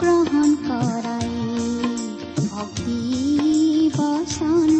গ্ৰহণ কৰাই ভক্তি বচন।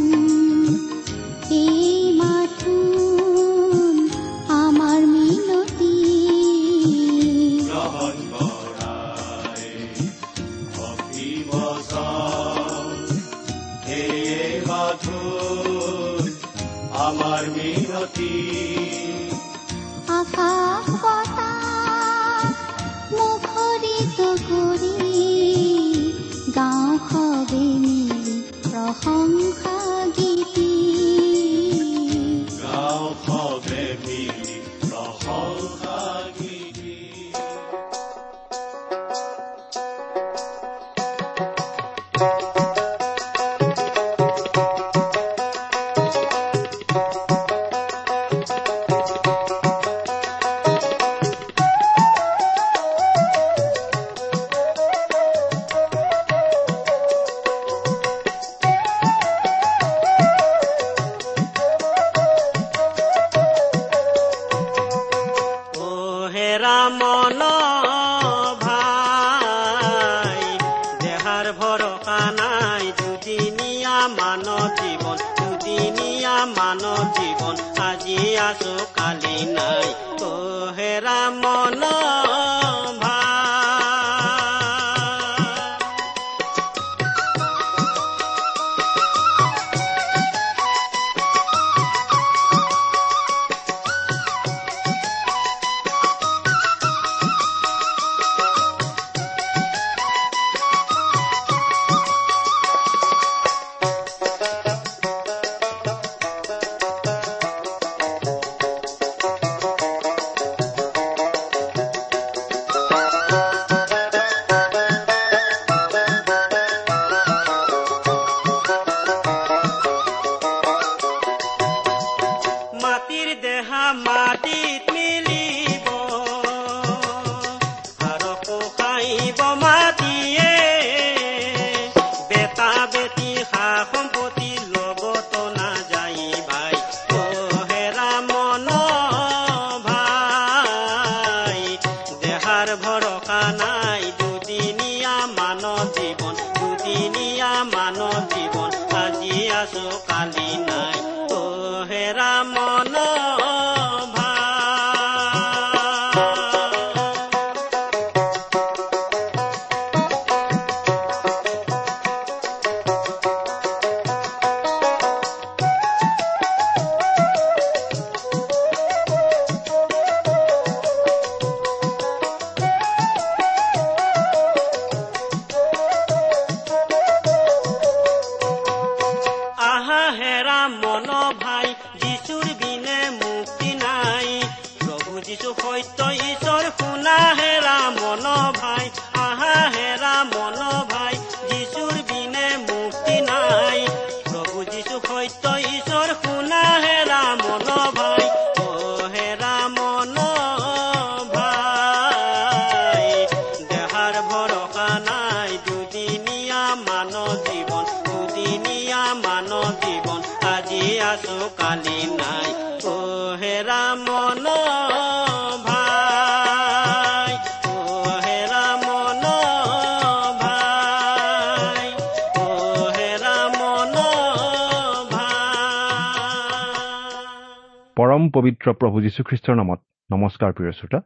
পৰম পবিত্ৰ প্ৰভু যীশুখ্ৰীষ্টৰ নামত। নমস্কাৰ প্ৰিয় শ্ৰোতা।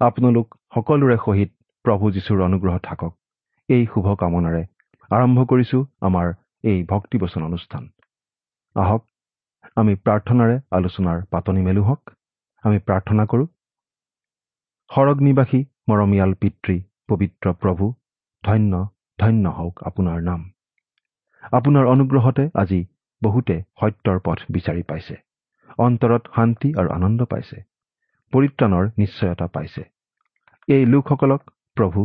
আপোনালোক সকলোৰে সহিত প্ৰভু যীশুৰ অনুগ্ৰহ থাকক। এই শুভ কামনাৰে আৰম্ভ কৰিছো আমাৰ এই ভক্তিবচন অনুষ্ঠান। আহক আমি প্ৰাৰ্থনাৰে আলোচনাৰ পাতনি মেলো হওক। আমি প্ৰাৰ্থনা কৰোঁ। সৰগ নিবাসী মৰমীয়াল পিতৃ পবিত্ৰ প্ৰভু ধন্য ধন্য হওক আপোনাৰ নাম। আপোনাৰ অনুগ্ৰহতে আজি বহুতে সত্যৰ পথ বিচাৰি পাইছে। অন্তৰত শান্তি আৰু আনন্দ পাইছে। পৰিত্ৰাণৰ নিশ্চয়তা পাইছে। এই লোকসকলক প্ৰভু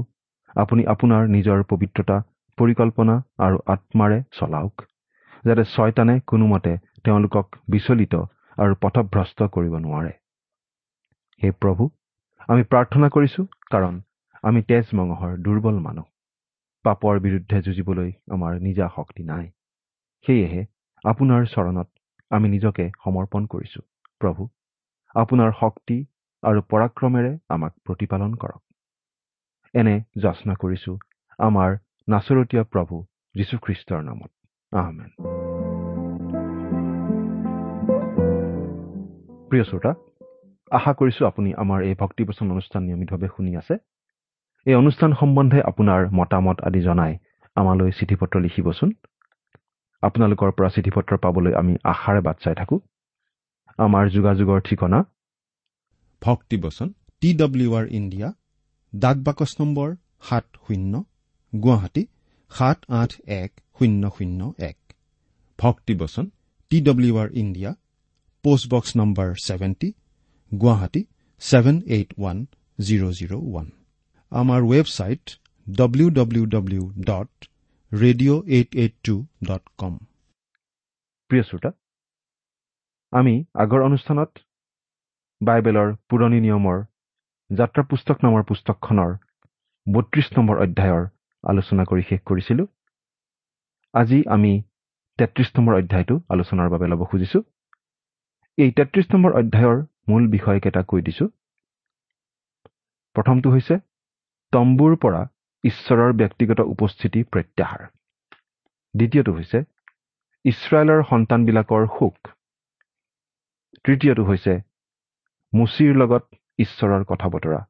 আপুনি আপোনাৰ নিজৰ পবিত্ৰতা পৰিকল্পনা আৰু আত্মাৰে চলাওক যাতে ছয়তানে কোনোমতে তেওঁলোকক বিচলিত আৰু পথভ্ৰষ্ট কৰিব নোৱাৰে। হে প্ৰভু আমি প্ৰাৰ্থনা কৰিছো কাৰণ আমি তেজ মঙহৰ দুৰ্বল মানুহ। পাপৰ বিৰুদ্ধে যুঁজিবলৈ আমাৰ নিজা শক্তি নাই। সেয়েহে আপোনাৰ চৰণত আমি নিজকে সমৰ্পণ কৰিছো। প্ৰভু আপোনাৰ শক্তি আৰু পৰাক্ৰমেৰে আমাক প্ৰতিপালন কৰক। এনে যাচনা কৰিছো আমাৰ নাচৰতীয়া প্ৰভু যীশুখ্ৰীষ্টৰ নামত। আহমেন প্ৰিয় শ্ৰোতা আশা কৰিছো আপুনি আমাৰ এই ভক্তিপচন অনুষ্ঠান নিয়মিতভাৱে শুনি আছে। এই অনুষ্ঠান সম্বন্ধে আপোনাৰ মতামত আদি জনাই আমালৈ চিঠি পত্ৰ লিখিবচোন। আপোনালোকৰ পৰা চিঠি পত্ৰ পাবলৈ আমি আশাৰে বাট চাই থাকোঁ। আমাৰ যোগাযোগৰ ঠিকনা। ভক্তিবচন টি ডব্লিউ আৰ ইণ্ডিয়া ডাক বাকচ নম্বৰ সাত শূন্য গুৱাহাটী সাত আঠ এক শূন্য শূন্য এক। ভক্তিবচন T W R India postbox number seventy Guwahati seven eight one zero' zero' one আমাৰ website W W W dot radio' eight eight two dot com প্ৰিয় শ্ৰোতা আমি আগৰ অনুষ্ঠানত বাইবেলৰ পুৰণি নিয়মৰ যাত্ৰা পুস্তক নামৰ পুস্তকখনৰ বত্ৰিশ নম্বৰ অধ্যায়ৰ আলোচনা কৰি শেষ কৰিছিলোঁ। আজি আমি তেত্ৰিশ নম্বৰ অধ্যায়টো আলোচনাৰ বাবে ল'ব খুজিছোঁ। এই তেত্ৰিশ নম্বৰ অধ্যায়ৰ মূল বিষয়কেইটা কৈ দিছোঁ। প্ৰথমটো হৈছে তম্বুৰ পৰা ঈশ্বৰৰ ব্যক্তিগত উপস্থিতি প্ৰত্যাহাৰ। দ্বিতীয়টো হৈছে ইছৰাইলৰ সন্তানবিলাকৰ সুখ। তৃতীয়টো হৈছে মুচিৰ লগত ঈশ্বৰৰ কথা বতৰা।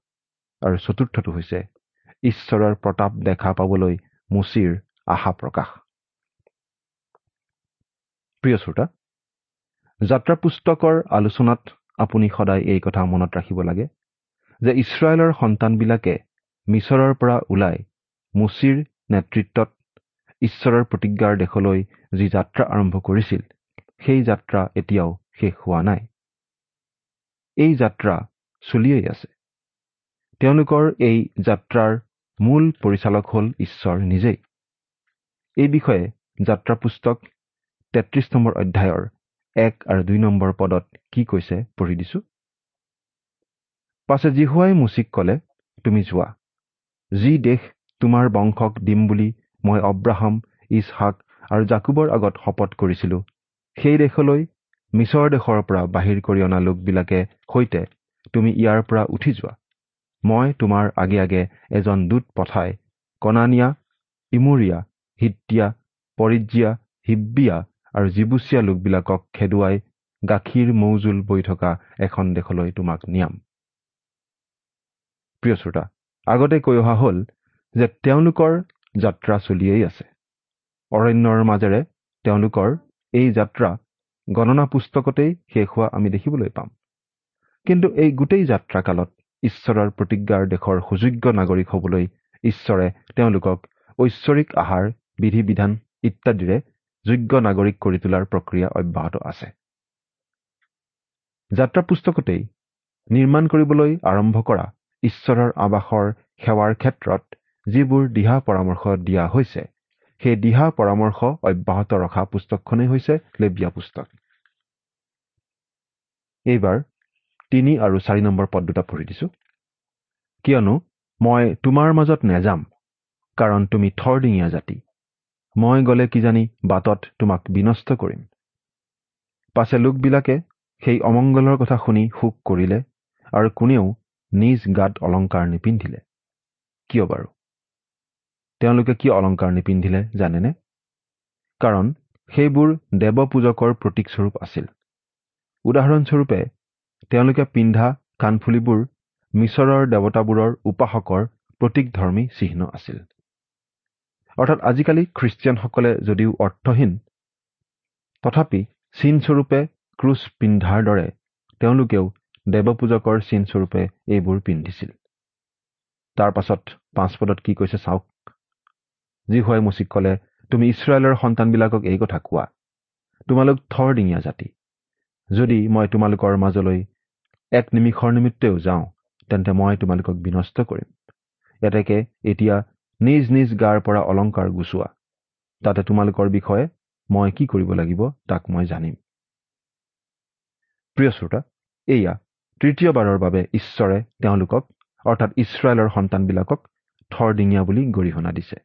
আৰু চতুৰ্থটো হৈছে ঈশ্বৰৰ প্ৰতাপ দেখা পাবলৈ মুচিৰ আশা প্ৰকাশ। প্ৰিয় শ্ৰোতা যাত্ৰা পুস্তকৰ আলোচনাত আপুনি সদায় এই কথা মনত ৰাখিব লাগে যে ইছৰাইলৰ সন্তানবিলাকে মিছৰৰ পৰা ওলাই মুচিৰ নেতৃত্বত ঈশ্বৰৰ প্ৰতিজ্ঞাৰ দেশলৈ যি যাত্ৰা আৰম্ভ কৰিছিল সেই যাত্ৰা এতিয়াও শেষ হোৱা নাই। এই যাত্ৰা চলিয়েই আছে। তেওঁলোকৰ এই যাত্ৰাৰ মূল পৰিচালক হ'ল ঈশ্বৰ নিজেই। এই বিষয়ে যাত্ৰা পুস্তক তেত্ৰিশ নম্বৰ অধ্যায়ৰ এক আৰু দুই নম্বৰ পদত কি কৈছে পঢ়ি দিছো। পাছে জিহুৱাই মুচিক ক'লে তুমি যোৱা। যি দেশ তোমাৰ বংশক দিম বুলি মই অব্ৰাহাম ইছহাক আৰু জাকুবৰ আগত শপত কৰিছিলো সেই দেশলৈ মিছৰ দেশৰ পৰা বাহিৰ কৰি অনা লোকবিলাকে সৈতে তুমি ইয়াৰ পৰা উঠি যোৱা। মই তোমাৰ আগে আগে এজন দূত পঠাই কনানিয়া ইমুৰীয়া হিতিয়া পৰিজ্জিয়া হিব্বিয়া আৰু জিবুচীয়া লোকবিলাকক খেদুৱাই গাখীৰ মৌজোল বৈ থকা এখন দেশলৈ তোমাক নিয়াম। প্ৰিয় শ্ৰোতা আগতে কৈ অহা হ'ল যে তেওঁলোকৰ যাত্ৰা চলিয়েই আছে। অৰণ্যৰ মাজেৰে তেওঁলোকৰ এই যাত্ৰা গণনা পুস্তকতেই শেষ হোৱা আমি দেখিবলৈ পাম। কিন্তু এই গোটেই যাত্ৰা কালত ঈশ্বৰৰ প্ৰতিজ্ঞাৰ দেশৰ সুযোগ্য নাগৰিক হ'বলৈ ঈশ্বৰে তেওঁলোকক ঐশ্বৰিক আহাৰ বিধি বিধান ইত্যাদিৰে যোগ্য নাগৰিক কৰি তোলাৰ প্ৰক্ৰিয়া অব্যাহত আছে। যাত্ৰা পুস্তকতেই নিৰ্মাণ কৰিবলৈ আৰম্ভ কৰা ঈশ্বৰৰ আৱাসৰ সেৱাৰ ক্ষেত্ৰত যিবোৰ দিহা পৰামৰ্শ দিয়া হৈছে সেই দিহা পৰামৰ্শ অব্যাহত ৰখা পুস্তকখনেই হৈছে লেবিয়া পুস্তক। এইবাৰ তিনি আৰু চাৰি নম্বৰ পদ দুটা পঢ়ি দিছো। কিয়নো মই তোমাৰ মাজত নেযাম কাৰণ তুমি থৰডিঙীয়া জাতি। মই গ'লে কিজানি বাটত তোমাক বিনষ্ট কৰিম। পাছে লোকবিলাকে সেই অমংগলৰ কথা শুনি সুখ কৰিলে আৰু কোনেও নিজ গাত অলংকাৰ নিপিন্ধিলে। কিয় বাৰু? তেওঁলোকে কিয় অলংকাৰ নিপিন্ধিলে জানেনে? কাৰণ সেইবোৰ দেৱ পূজকৰ প্ৰতীকস্বৰূপ আছিল। উদাহৰণস্বৰূপে তেওঁলোকে পিন্ধা কাণফুলিবোৰ মিছৰৰ দেৱতাবোৰৰ উপাসকৰ প্ৰতীকধৰ্মী চিহ্ন আছিল। অৰ্থাৎ আজিকালি খ্ৰীষ্টিয়ানসকলে যদিও অৰ্থহীন তথাপি চিনস্বৰূপে ক্ৰুচ পিন্ধাৰ দৰে তেওঁলোকেও দেৱপূজকৰ চিনস্বৰূপে এইবোৰ পিন্ধিছিল। তাৰ পাছত পাঁচ পদত কি কৈছে চাওক। যি হয় মুচিক ক'লে তুমি ইছৰাইলৰ সন্তানবিলাকক এই কথা কোৱা। তোমালোক থৰ ডিঙীয়া জাতি। যদি মই তোমালোকৰ মাজলৈ এক নিমিষৰ নিমিত্তেও যাওঁ তেন্তে মই তোমালোকক বিনষ্ট কৰিম। এতেকে এতিয়া নিজ নিজ গাৰ পৰা অলংকাৰ গুচোৱা। তাতে তোমালোকৰ বিষয়ে মই কি কৰিব লাগিব তাক মই জানিম। প্ৰিয় শ্ৰোতা এয়া তৃতীয়বাৰৰ বাবে ঈশ্বৰে তেওঁলোকক অৰ্থাৎ ইছৰাইলৰ সন্তানবিলাকক থৰডিঙীয়া বুলি গৰিহণা দিছে।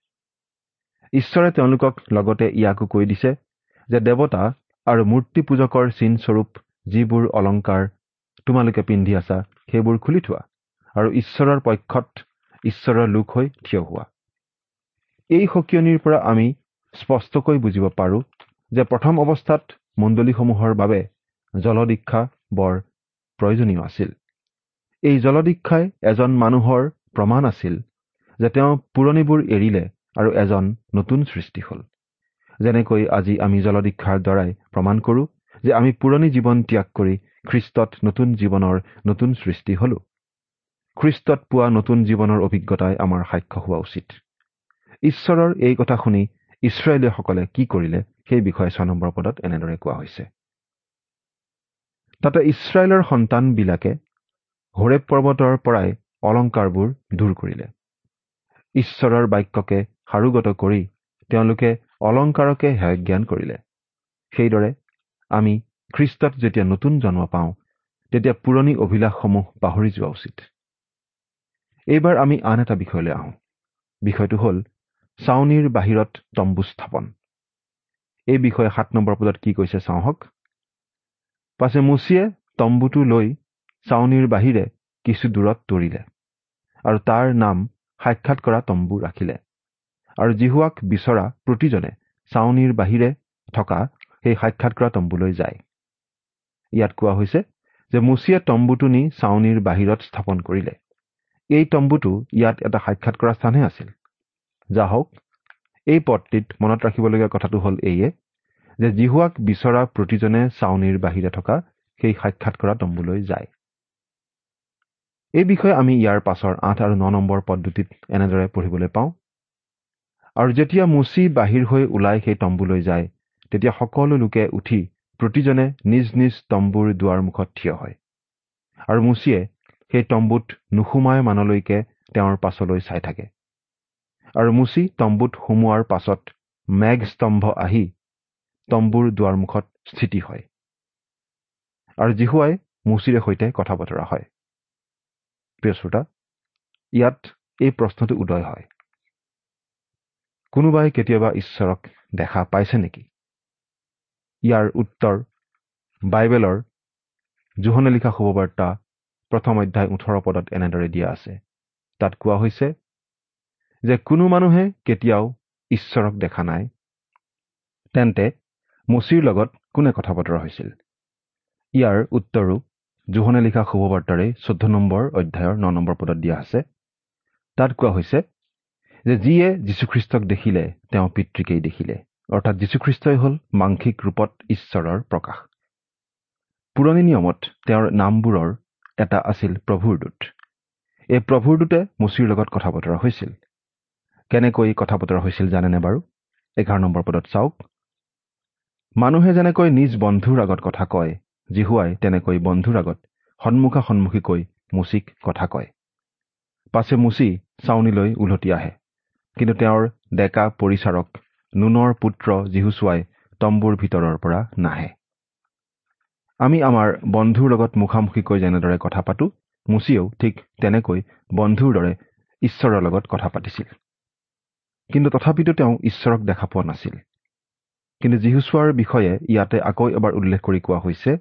ঈশ্বৰে তেওঁলোকক লগতে ইয়াকো কৈ দিছে যে দেৱতা আৰু মূৰ্তি পূজকৰ চিনস্বৰূপ যিবোৰ অলংকাৰ তোমালোকে পিন্ধি আছা সেইবোৰ খুলি থোৱা আৰু ঈশ্বৰৰ পক্ষত ঈশ্বৰৰ লোক হৈ থিয় হোৱা। এই সকিয়নিৰ পৰা আমি স্পষ্টকৈ বুজিব পাৰোঁ যে প্ৰথম অৱস্থাত মণ্ডলীসমূহৰ বাবে জলদীক্ষা বৰ প্ৰয়োজনীয় আছিল। এই জলদীক্ষাই এজন মানুহৰ প্ৰমাণ আছিল যে তেওঁ পুৰণিবোৰ এৰিলে আৰু এজন নতুন সৃষ্টি হ'ল। যেনেকৈ আজি আমি জলদীক্ষাৰ দ্বাৰাই প্ৰমাণ কৰোঁ যে আমি পুৰণি জীৱন ত্যাগ কৰি খ্ৰীষ্টত নতুন জীৱনৰ নতুন সৃষ্টি হলো। খ্ৰীষ্টত পোৱা নতুন জীৱনৰ অভিজ্ঞতাই আমাৰ সাক্ষ্য হোৱা উচিত। ঈশ্বৰৰ এই কথা শুনি ইছৰাইলীয়সকলে কি কৰিলে সেই বিষয়ে ছয় নম্বৰ পদত এনেদৰে কোৱা হৈছে। তাতে ইছৰাইলৰ সন্তানবিলাকে হৰেব পৰ্বতৰ পৰাই অলংকাৰবোৰ দূৰ কৰিলে। ঈশ্বৰৰ বাক্যকে সাৰোগত কৰি তেওঁলোকে অলংকাৰকে হেয় জ্ঞান কৰিলে। সেইদৰে আমি খ্ৰীষ্টত যেতিয়া নতুন জন্ম পাওঁ তেতিয়া পুৰণি অভিলাষসমূহ পাহৰি যোৱা উচিত। এইবাৰ আমি আন এটা বিষয়লৈ আহোঁ। বিষয়টো হ'ল চাউনীৰ বাহিৰত তম্বু স্থাপন। এই বিষয়ে সাত নম্বৰ পদত কি কৈছে চাওঁহক? পাছে মুচিয়ে তম্বুটো লৈ চাউনীৰ বাহিৰে কিছু দূৰত তৰিলে আৰু তাৰ নাম সাক্ষাৎ কৰা তম্বু ৰাখিলে। আৰু জিহুৱাক বিচৰা প্ৰতিজনে চাউনীৰ বাহিৰে থকা সেই সাক্ষাৎ কৰা তম্বুলৈ যায়। ইয়াত কোৱা হৈছে যে মুচিয়ে তম্বুটো নি চাউনীৰ বাহিৰত স্থাপন কৰিলে। এই তম্বুটো ইয়াত এটা সাক্ষাৎ কৰা স্থানহে আছিল। যা হওক এই পদটিত মনত ৰাখিবলগীয়া কথাটো হ'ল এইয়ে যে জিহুৱাক বিচৰা প্ৰতিজনে চাউনীৰ বাহিৰে থকা সেই সাক্ষাৎ কৰা তম্বুলৈ যায়। এই বিষয়ে আমি ইয়াৰ পাছৰ আঠ আৰু ন নম্বৰ পদ্ধতিত এনেদৰে পঢ়িবলৈ পাওঁ। আৰু যেতিয়া মুচি বাহিৰ হৈ ওলাই সেই তম্বুলৈ যায় তেতিয়া সকলো লোকে উঠি প্ৰতিজনে নিজ নিজ তম্বুৰ দুৱাৰমুখত থিয় হয়। আৰু মুচিয়ে সেই তম্বুত নুসুমাই মানলৈকে তেওঁৰ পাছলৈ চাই থাকে। আৰু মুচি তম্বুত সুমোৱাৰ পাছত মেঘ স্তম্ভ আহি তম্বুৰ দুৱাৰমুখত স্থিতি হয়। আৰু জিহুৱাই মুচিৰে সৈতে কথা বতৰা হয়। প্ৰিয় শ্ৰোতা ইয়াত এই প্ৰশ্নটো উদয় হয়। কোনোবাই কেতিয়াবা ঈশ্বৰক দেখা পাইছে নেকি? ইয়াৰ উত্তৰ বাইবেলৰ জোহনে লিখা শুভবাৰ্তা প্ৰথম অধ্যায় ওঠৰ পদত এনেদৰে দিয়া আছে। তাত কোৱা হৈছে যে কোনো মানুহে কেতিয়াও ঈশ্বৰক দেখা নাই। তেন্তে মুচিৰ লগত কোনে কথা বতৰা হৈছিল? ইয়াৰ উত্তৰো জোহনে লিখা শুভবাৰ্তাৰে চৈধ্য নম্বৰ অধ্যায়ৰ ন নম্বৰ পদত দিয়া আছে। তাত কোৱা হৈছে যে যিয়ে যীশুখ্ৰীষ্টক দেখিলে তেওঁ পিতৃকেই দেখিলে। অৰ্থাৎ যীশুখ্ৰীষ্টই হ'ল মাংসিক ৰূপত ঈশ্বৰৰ প্ৰকাশ। পুৰণি নিয়মত তেওঁৰ নামবোৰৰ এটা আছিল প্ৰভুৰ দূত। এই প্ৰভুৰ দূতে মুচিৰ লগত কথা বতৰা হৈছিল। কেনেকৈ কথা বতৰা হৈছিল জানেনে বাৰু? এঘাৰ নম্বৰ পদত চাওক। মানুহে যেনেকৈ নিজ বন্ধুৰ আগত কথা কয় জিহুৱাই তেনেকৈ বন্ধুৰ আগত সন্মুখা সন্মুখীকৈ মুচিক কথা কয়। পাছে মুচি চাউনীলৈ উলটি আহে। কিন্তু তেওঁৰ ডেকা পৰিচাৰক নুনৰ পুত্ৰ যীহুচুৱাই তম্বুৰ ভিতৰৰ পৰা নাহে। আমি আমাৰ বন্ধুৰ লগত মুখামুখিকৈ যেনেদৰে কথা পাতোঁ মুচিয়েও ঠিক তেনেকৈ বন্ধুৰ দৰে ঈশ্বৰৰ লগত কথা পাতিছিল। কিন্তু তথাপিতো তেওঁ ঈশ্বৰক দেখা পোৱা নাছিল। কিন্তু যীহুচোৱাৰ বিষয়ে ইয়াতে আকৌ এবাৰ উল্লেখ কৰি কোৱা হৈছে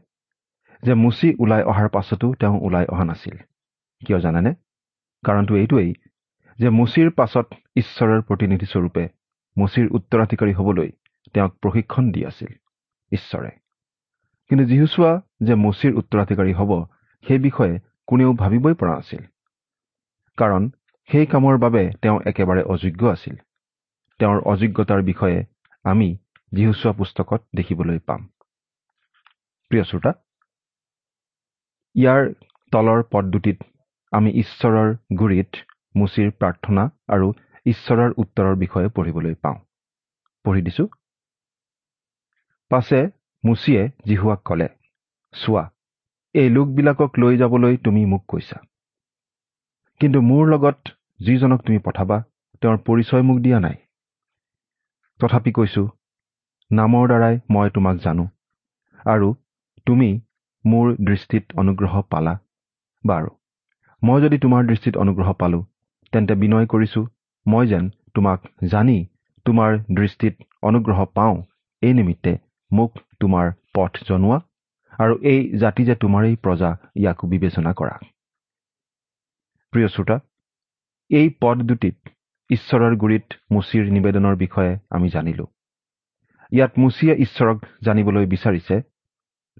যে মুচি ওলাই অহাৰ পাছতো তেওঁ ওলাই অহা নাছিল। কিয় জানেনে? কাৰণটো এইটোৱেই যে মুচিৰ পাছত ঈশ্বৰৰ প্ৰতিনিধিস্বৰূপে মুচিৰ উত্তৰাধিকাৰী হ'বলৈ তেওঁক প্ৰশিক্ষণ দি আছিল ঈশ্বৰে। কিন্তু যীহুচোৱা যে মুচিৰ উত্তৰাধিকাৰী হ'ব সেই বিষয়ে কোনেও ভাবিবই পৰা নাছিল। কাৰণ সেই কামৰ বাবে তেওঁ একেবাৰে অযোগ্য আছিল। তেওঁৰ অযোগ্যতাৰ বিষয়ে আমি যীহুচোৱা পুস্তকত দেখিবলৈ পাম। প্ৰিয় শ্ৰোতা ইয়াৰ তলৰ পদ দুটিত আমি ঈশ্বৰৰ গুৰিত মুচিৰ প্ৰাৰ্থনা আৰু ঈশ্বৰৰ উত্তৰৰ বিষয়ে পঢ়িবলৈ পাওঁ। পঢ়ি দিছো। পাছে মুচিয়ে জিহুৱাক ক'লে চোৱা এই লোকবিলাকক লৈ যাবলৈ তুমি মোক কৈছা। কিন্তু মোৰ লগত যিজনক তুমি পঠাবা তেওঁৰ পৰিচয় মোক দিয়া নাই। তথাপি কৈছো নামৰ দ্বাৰাই মই তোমাক জানো। আৰু তুমি মোৰ দৃষ্টিত অনুগ্ৰহ পালা। বাৰু মই যদি তোমাৰ দৃষ্টিত অনুগ্ৰহ পালো তেন্তে বিনয় কৰিছো মই যেন তোমাক জানি তোমাৰ দৃষ্টিত অনুগ্ৰহ পাওঁ এই নিমিত্তে মোক তোমাৰ পথ জনোৱা আৰু এই জাতি যে তোমাৰেই প্ৰজা ইয়াকো বিবেচনা কৰা। প্ৰিয় শ্ৰোতা এই পদ দুটিত ঈশ্বৰৰ গুৰিত মুচিৰ নিবেদনৰ বিষয়ে আমি জানিলো। ইয়াত মুচিয়ে ঈশ্বৰক জানিবলৈ বিচাৰিছে।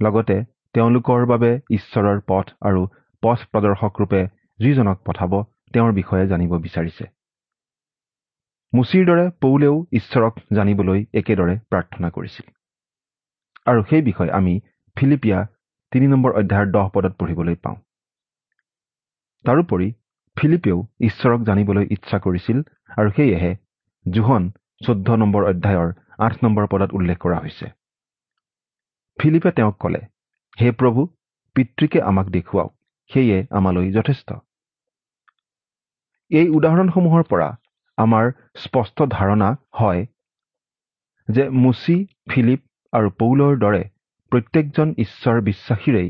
লগতে তেওঁলোকৰ বাবে ঈশ্বৰৰ পথ আৰু পথ প্ৰদৰ্শক ৰূপে যিজনক পঠাব তেওঁৰ বিষয়ে জানিব বিচাৰিছে। মুচিৰ দৰে পৌলেও ঈশ্বৰক জানিবলৈ একেদৰে প্ৰাৰ্থনা কৰিছিল। আৰু সেই বিষয়ে আমি ফিলিপিয়া তিনি নম্বৰ অধ্যায়ৰ দহ পদত পঢ়িবলৈ পাওঁ। তাৰোপৰি ফিলিপেও ঈশ্বৰক জানিবলৈ ইচ্ছা কৰিছিল আৰু সেয়েহে জোহন চৈধ্য নম্বৰ অধ্যায়ৰ আঠ নম্বৰ পদত উল্লেখ কৰা হৈছে। ফিলিপে তেওঁক ক'লে হে প্ৰভু পিতৃকে আমাক দেখুৱাওক সেয়ে আমালৈ যথেষ্ট। এই উদাহৰণসমূহৰ পৰা আমাৰ স্পষ্ট ধাৰণা হয় যে মুচি ফিলিপ আৰু পৌলৰ দৰে প্ৰত্যেকজন ঈশ্বৰ বিশ্বাসীৰেই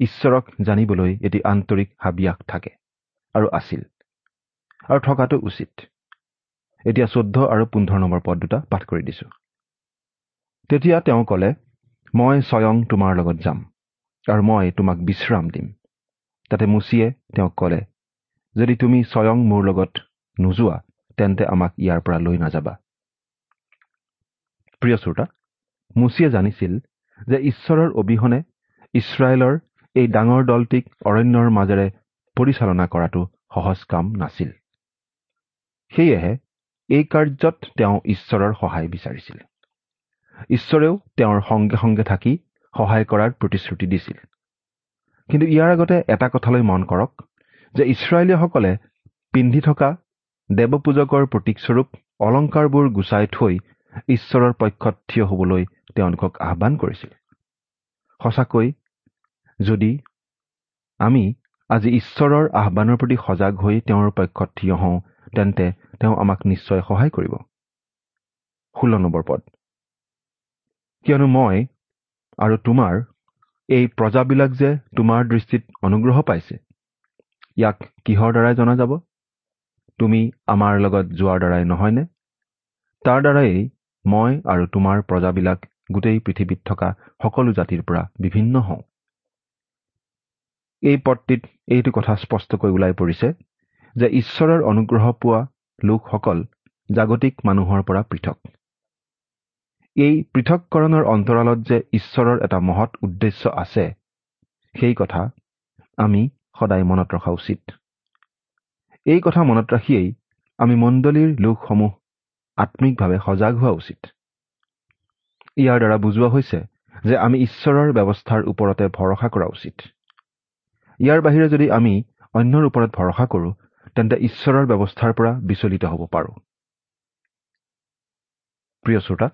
ঈশ্বৰক জানিবলৈ এটি আন্তৰিক হাবিয়াস থাকে আৰু আছিল আৰু থকাটো উচিত। এতিয়া চৈধ্য আৰু পোন্ধৰ নম্বৰ পদ দুটা পাঠ কৰি দিছো। তেতিয়া তেওঁ ক'লে মই স্বয়ং তোমাৰ লগত যাম আৰু মই তোমাক বিশ্ৰাম দিম। তাতে মুচিয়ে তেওঁক ক'লে যদি তুমি স্বয়ং মোৰ লগত নোযোৱা তেন্তে আমাক ইয়াৰ পৰা লৈ নাযাবা। প্ৰিয় শ্ৰোতা মুচিয়ে জানিছিল যে ঈশ্বৰৰ অবিহনে ইছৰাইলৰ এই ডাঙৰ দলটিক অৰণ্যৰ মাজেৰে পৰিচালনা কৰাটো সহজ কাম নাছিল। সেয়েহে এই কাৰ্যত তেওঁ ঈশ্বৰৰ সহায় বিচাৰিছিল। ঈশ্বৰেও তেওঁৰ সংগে সংগে থাকি সহায় কৰাৰ প্ৰতিশ্ৰুতি দিছিল। কিন্তু ইয়াৰ আগতে এটা কথালৈ মন কৰক যে ইছৰাইলীয়সকলে পিন্ধি থকা দেৱপূজকৰ প্ৰতীকস্বৰূপ অলংকাৰবোৰ গুচাই থৈ ঈশ্বৰৰ পক্ষত থিয় হ'বলৈ তেওঁলোকক আহ্বান কৰিছিল। সঁচাকৈ যদি আমি আজি ঈশ্বৰৰ আহ্বানৰ প্ৰতি সজাগ হৈ তেওঁৰ পক্ষত থিয় হওঁ তেন্তে তেওঁ আমাক নিশ্চয় সহায় কৰিব। ষোল্ল নম্বৰ পদ। কিয়নো মই আৰু তোমাৰ এই প্ৰজাবিলাক যে তোমাৰ দৃষ্টিত অনুগ্ৰহ পাইছে ইয়াক কিহৰ দ্বাৰাই জনা যাব? তুমি আমাৰ লগত যোৱাৰ দ্বাৰাই নহয়নে? তাৰ দ্বাৰাই মই আৰু তোমাৰ প্ৰজাবিলাক গোটেই পৃথিৱীত থকা সকলো জাতিৰ পৰা বিভিন্ন হওঁ। এই পদটিত এইটো কথা স্পষ্টকৈ ওলাই পৰিছে যে ঈশ্বৰৰ অনুগ্ৰহ পোৱা লোকসকল জাগতিক মানুহৰ পৰা পৃথক। এই পৃথককৰণৰ অন্তৰালত যে ঈশ্বৰৰ এটা মহৎ উদ্দেশ্য আছে সেই কথা আমি সদায় মনত ৰখা উচিত। এই কথা মনত ৰাখিয়েই আমি মণ্ডলীৰ লোকসমূহ আত্মিকভাৱে সজাগ হোৱা উচিত। ইয়াৰ দ্বাৰা বুজোৱা হৈছে যে আমি ঈশ্বৰৰ ব্যৱস্থাৰ ওপৰতে ভৰসা কৰা উচিত। ইয়াৰ বাহিৰে যদি আমি অন্যৰ ওপৰত ভৰসা কৰোঁ তেন্তে ঈশ্বৰৰ ব্যৱস্থাৰ পৰা বিচলিত হ'ব পাৰোঁ। প্ৰিয় শ্ৰোতা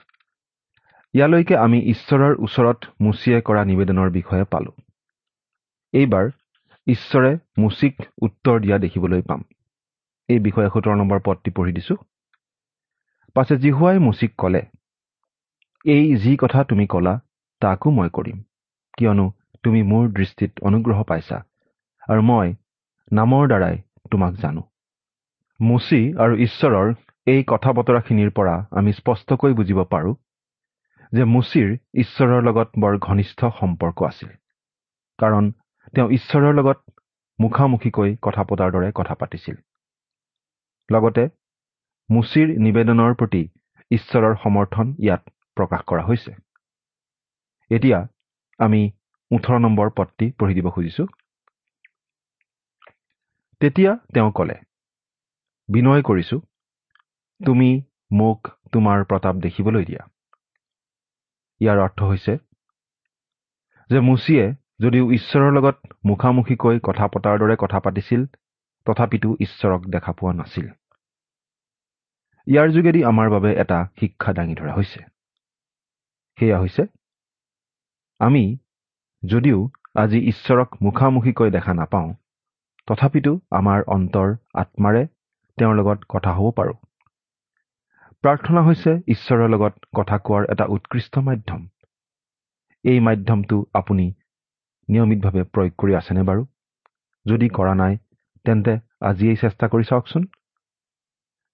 ইয়ালৈকে আমি ঈশ্বৰৰ ওচৰত মুচিয়ে কৰা নিবেদনৰ বিষয়ে পালো। এইবাৰ ঈশ্বৰে মুচিক উত্তৰ দিয়া দেখিবলৈ পাম। এই বিষয়ে সোতৰ নম্বৰ পদটি পঢ়ি দিছো। পাছে জিহুৱাই মুচিক ক'লে এই যি কথা তুমি ক'লা তাকো মই কৰিম। কিয়নো তুমি মোৰ দৃষ্টিত অনুগ্ৰহ পাইছা আৰু মই নামৰ দ্বাৰাই তোমাক জানো। মুচি আৰু ঈশ্বৰৰ এই কথা বতৰাখিনিৰ পৰা আমি স্পষ্টকৈ বুজিব পাৰোঁ যে মুচিৰ ঈশ্বৰৰ লগত বৰ ঘনিষ্ঠ সম্পৰ্ক আছিল। কাৰণ তেওঁ ঈশ্বৰৰ লগত মুখামুখিকৈ কথা পতাৰ দৰে কথা পাতিছিল। লগতে মুচিৰ নিবেদনৰ প্ৰতি ঈশ্বৰৰ সমৰ্থন ইয়াত প্ৰকাশ কৰা হৈছে। এতিয়া আমি ওঠৰ নম্বৰ পদটি পঢ়ি দিব খুজিছোঁ। তেতিয়া তেওঁ ক'লে বিনয় কৰিছো। তুমি মোক তোমাৰ প্ৰতাপ দেখিবলৈ দিয়া। ইয়াৰ অৰ্থ হৈছে যে মুচিয়ে যদিও ঈশ্বৰৰ লগত মুখামুখিকৈ কথা পতাৰ দৰে কথা পাতিছিল তথাপিতো ঈশ্বৰক দেখা পোৱা নাছিল। ইয়াৰ যোগেদি আমাৰ বাবে এটা শিক্ষা দাঙি ধৰা হৈছে। সেয়া হৈছে আমি যদিও আজি ঈশ্বৰক মুখামুখিকৈ দেখা নাপাওঁ তথাপিতো আমাৰ অন্তৰ আত্মাৰে তেওঁৰ লগত কথা হ'ব পাৰোঁ। প্ৰাৰ্থনা হৈছে ঈশ্বৰৰ লগত কথা কোৱাৰ এটা উৎকৃষ্ট মাধ্যম। এই মাধ্যমটো আপুনি নিয়মিতভাৱে প্ৰয়োগ কৰি আছেনে বাৰু? যদি কৰা নাই তেন্তে আজিয়েই চেষ্টা কৰি চাওকচোন।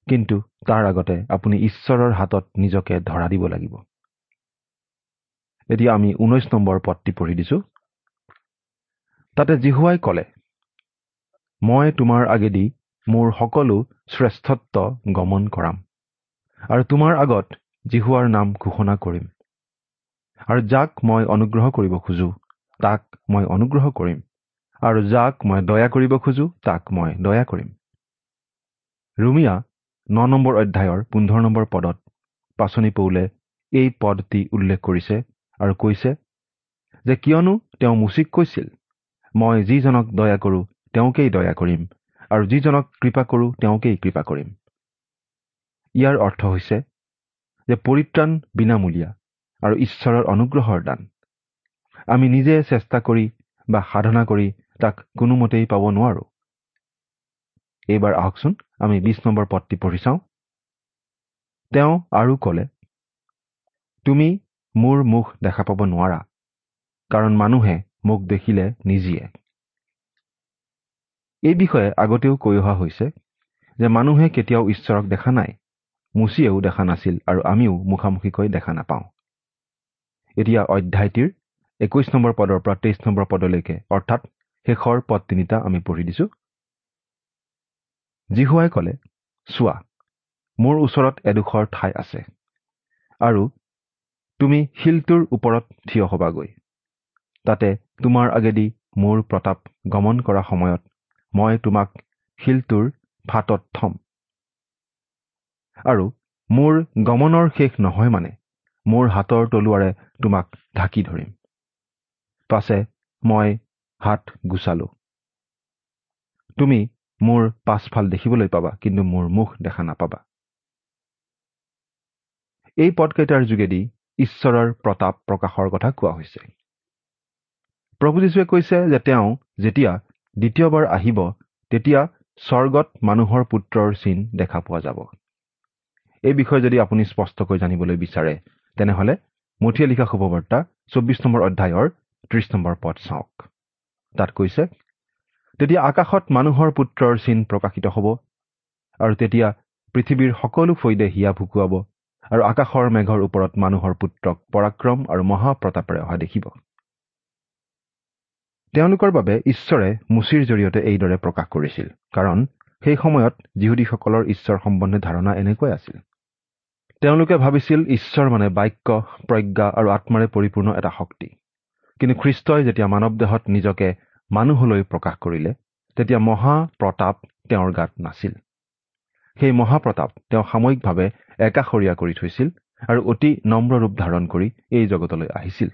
কিন্তু তাৰ আগতে আপুনি ঈশ্বৰৰ হাতত নিজকে ধৰা দিব লাগিব। এতিয়া আমি ঊনৈছ নম্বৰ পদটি পঢ়ি দিছোঁ। তাতে জিহুৱাই ক'লে মই তোমাৰ আগেদি মোৰ সকলো শ্ৰেষ্ঠত্ব গমন কৰাম আৰু তোমাৰ আগত জিহুৱাৰ নাম ঘোষণা কৰিম। আৰু যাক মই অনুগ্ৰহ কৰিব খোজো তাক মই অনুগ্ৰহ কৰিম। আৰু যাক মই দয়া কৰিব খোজো তাক মই দয়া কৰিম। ৰুমিয়া ন নম্বৰ অধ্যায়ৰ পোন্ধৰ নম্বৰ পদত পাচনি পৌলে এই পদটি উল্লেখ কৰিছে আৰু কৈছে যে কিয়নো তেওঁ মুচিক কৈছিল মই যিজনক দয়া কৰোঁ তেওঁকেই দয়া কৰিম। আৰু যিজনক কৃপা কৰোঁ তেওঁকেই কৃপা কৰিম। ইয়াৰ অৰ্থ হৈছে যে পৰিত্ৰাণ বিনামূলীয়া আৰু ঈশ্বৰৰ অনুগ্ৰহৰ দান। আমি নিজে চেষ্টা কৰি বা সাধনা কৰি তাক কোনোমতেই পাব নোৱাৰো। এইবাৰ আহকচোন আমি বিছ নম্বৰ পদটি পঢ়ি চাওঁ। তেওঁ আৰু ক'লে তুমি মোৰ মুখ দেখা পাব নোৱাৰা কাৰণ মানুহে মোক দেখিলে নিজিয়ে। এই বিষয়ে আগতেও কৈ অহা হৈছে যে মানুহে কেতিয়াও ঈশ্বৰক দেখা নাই মুচিয়েও দেখা নাছিল আৰু আমিও মুখামুখিকৈ দেখা নাপাওঁ। এতিয়া অধ্যায়টিৰ একৈশ নম্বৰ পদৰ পৰা তেইছ নম্বৰ পদলৈকে অৰ্থাৎ শেষৰ পদ তিনিটা আমি পঢ়ি দিছো। জিহুৱাই ক'লে চোৱা মোৰ ওচৰত এডোখৰ ঠাই আছে আৰু তুমি শিলটোৰ ওপৰত থিয় হবাগৈ। তাতে তোমাৰ আগেদি মোৰ প্ৰতাপ গমন কৰা সময়ত মই তোমাক শিলটোৰ ফাটত থম। আৰু মোৰ গমনৰ শেষ নহয় মানে মোৰ হাতৰ তলুৱাৰে তোমাক ঢাকি ধৰিম। পাছে মই হাত গুচালো। তুমি মোৰ পাছফাল দেখিবলৈ পাবা কিন্তু মোৰ মুখ দেখা নাপাবা। এই পদকেইটাৰ যোগেদি ঈশ্বৰৰ প্ৰতাপ প্ৰকাশৰ কথা কোৱা হৈছে। প্ৰভু যীশুৱে কৈছে যে তেওঁ যেতিয়া দ্বিতীয়বাৰ আহিব তেতিয়া স্বৰ্গত মানুহৰ পুত্ৰৰ চিন দেখা পোৱা যাব। এই বিষয়ে যদি আপুনি স্পষ্টকৈ জানিবলৈ বিচাৰে তেনেহলে মঠিয়া লিখা শুভবাৰ্তা চৌব্বিছ নম্বৰ অধ্যায়ৰ ত্ৰিশ নম্বৰ পদ চাওক। তাত কৈছে তেতিয়া আকাশত মানুহৰ পুত্ৰৰ চিন প্ৰকাশিত হ'ব আৰু তেতিয়া পৃথিৱীৰ সকলো ফৈদে হিয়া ভুকুৱাব আৰু আকাশৰ মেঘৰ ওপৰত মানুহৰ পুত্ৰক পৰাক্ৰম আৰু মহাপ্ৰতাপেৰে অহা দেখিব। তেওঁলোকৰ বাবে ঈশ্বৰে মুচিৰ জৰিয়তে এইদৰে প্ৰকাশ কৰিছিল কাৰণ সেই সময়ত যিহুদীসকলৰ ঈশ্বৰ সম্বন্ধে ধাৰণা এনেকুৱাই আছিল। তেওঁলোকে ভাবিছিল ঈশ্বৰ মানে বাক্য প্ৰজ্ঞা আৰু আত্মাৰে পৰিপূৰ্ণ এটা শক্তি। কিন্তু খ্ৰীষ্টই যেতিয়া মানৱ দেহত নিজকে মানুহলৈ প্ৰকাশ কৰিলে তেতিয়া মহাপ্ৰতাপ তেওঁৰ গাত নাছিল। সেই মহাপ্ৰতাপ তেওঁ সাময়িকভাৱে একাষৰীয়া কৰি থৈছিল আৰু অতি নম্ৰ ৰূপ ধাৰণ কৰি এই জগতলৈ আহিছিল।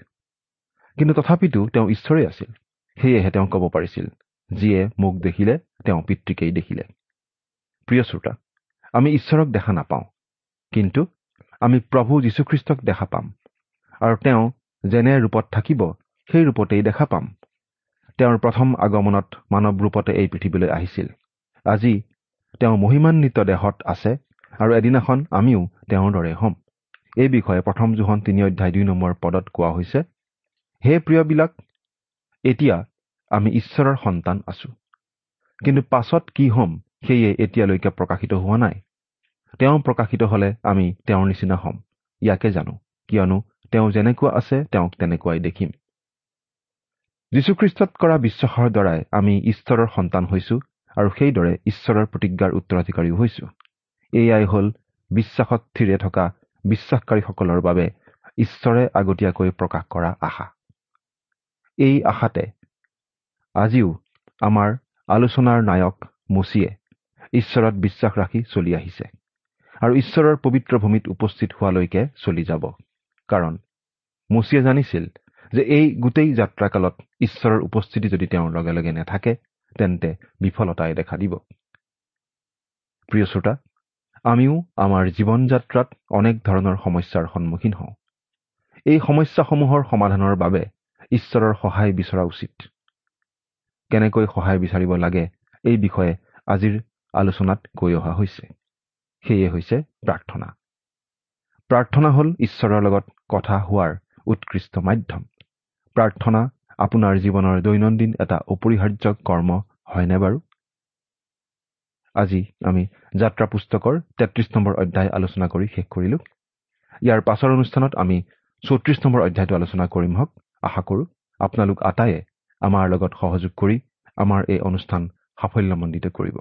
কিন্তু তথাপিতো তেওঁ ঈশ্বৰেই আছিল। সেয়েহে তেওঁ ক'ব পাৰিছিল যিয়ে মোক দেখিলে তেওঁ পিতৃকেই দেখিলে। প্ৰিয় শ্ৰোতা আমি ঈশ্বৰক দেখা নাপাওঁ কিন্তু আমি প্ৰভু যীশুখ্ৰীষ্টক দেখা পাম আৰু তেওঁ যেনে ৰূপত থাকিব সেই ৰূপতেই দেখা পাম। তেওঁৰ প্ৰথম আগমনত মানৱ ৰূপতে এই পৃথিৱীলৈ আহিছিল। আজি তেওঁ মহিমান্বিত দেহত আছে আৰু এদিনাখন আমিও তেওঁৰ দৰে হ'ম। এই বিষয়ে প্ৰথম জোহন তিনি অধ্যায় দুই নম্বৰ পদত কোৱা হৈছে হে প্ৰিয়বিলাক এতিয়া আমি ঈশ্বৰৰ সন্তান আছো। কিন্তু পাছত কি হ'ম সেয়ে এতিয়ালৈকে প্ৰকাশিত হোৱা নাই। তেওঁ প্ৰকাশিত হলে আমি তেওঁৰ নিচিনা হ'ম। ইয়াকে জানো কিয়নো তেওঁ যেনেকুৱা আছে তেওঁক তেনেকুৱাই দেখিম। যীশুখ্ৰীষ্টত কৰা বিশ্বাসৰ দ্বাৰাই আমি ঈশ্বৰৰ সন্তান হৈছো আৰু সেইদৰে ঈশ্বৰৰ প্ৰতিজ্ঞাৰ উত্তৰাধিকাৰীও হৈছো। এয়াই হ'ল বিশ্বাসত থিৰে থকা বিশ্বাসকাৰীসকলৰ বাবে ঈশ্বৰে আগতীয়াকৈ প্ৰকাশ কৰা আশা। এই আশাতে আজিও আমাৰ আলোচনাৰ নায়ক মুচিয়ে ঈশ্বৰত বিশ্বাস ৰাখি চলি আহিছে আৰু ঈশ্বৰৰ পবিত্ৰ ভূমিত উপস্থিত হোৱালৈকে চলি যাব। কাৰণ মুচিয়ে জানিছিল যে এই গোটেই যাত্ৰাকালত ঈশ্বৰৰ উপস্থিতি যদি তেওঁৰ লগে লগে নাথাকে তেন্তে বিফলতাই দেখা দিব। প্ৰিয় শ্ৰোতা আমিও আমাৰ জীৱন যাত্ৰাত অনেক ধৰণৰ সমস্যাৰ সন্মুখীন হওঁ। এই সমস্যাসমূহৰ সমাধানৰ বাবে ঈশ্বৰৰ সহায় বিচৰা উচিত। কেনেকৈ সহায় বিচাৰিব লাগে এই বিষয়ে আজিৰ আলোচনাত কৈ অহা হৈছে। সেয়ে হৈছে প্ৰাৰ্থনা। প্ৰাৰ্থনা হ'ল ঈশ্বৰৰ লগত কথা হোৱাৰ উৎকৃষ্ট মাধ্যম। প্ৰাৰ্থনা আপোনাৰ জীৱনৰ দৈনন্দিন এটা অপৰিহাৰ্য কৰ্ম হয়নে বাৰু? আজি আমি যাত্ৰা পুস্তকৰ তেত্ৰিশ নম্বৰ অধ্যায় আলোচনা কৰি শেষ কৰিলো। ইয়াৰ পাছৰ অনুষ্ঠানত আমি চৌত্ৰিশ নম্বৰ অধ্যায়টো আলোচনা কৰিম হওক। আশা কৰোঁ আপোনালোক আটাইয়ে আমাৰ লগত সহযোগ কৰি আমাৰ এই অনুষ্ঠান সাফল্যমণ্ডিত কৰিব।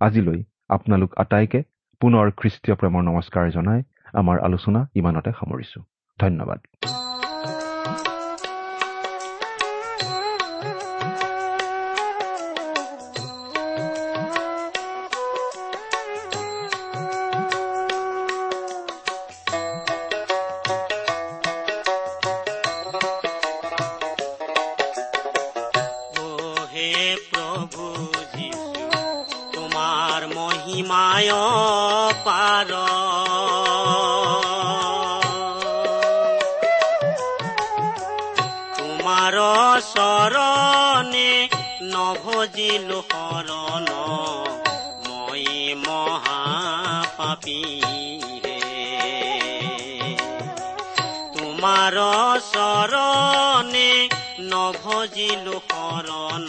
আজিলৈ আপোনালোক আটাইকে পুনৰ খ্ৰীষ্টীয় প্ৰেমৰ নমস্কাৰ জনাই আমাৰ আলোচনা ইমানতে সামৰিছো। ধন্যবাদ। মহিমায় পাৰ তোমাৰ চৰণে নভজিলো শৰণ মই মহাপাপী তোমাৰ চৰণে নভজিলো শৰণ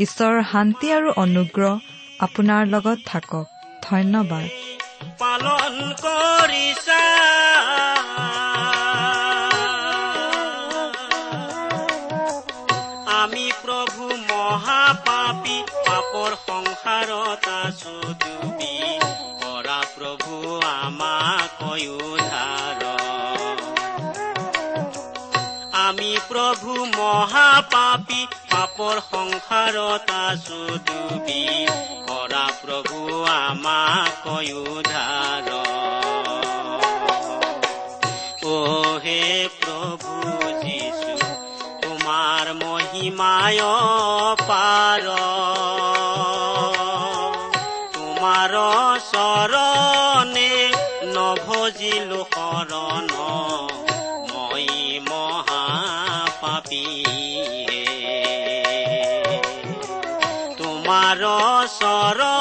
ঈশ্বৰৰ শান্তি আৰু অনুগ্ৰহ আপোনাৰ লগত থাকক। ধন্যবাদ। পালন কৰিছা। আমি প্ৰভু মহাপাপী পাপৰ সংসাৰত আছো ডুবি কৰা প্ৰভু আমাক আমি প্ৰভু মহাপাপী পাপৰ সংসাৰত আছো ডুবি কৰা প্ৰভু আমাক অ হে প্ৰভু যীশু তোমাৰ মহিমায় পাৰ তোমাৰ চৰণে নভজিলো তোমাৰ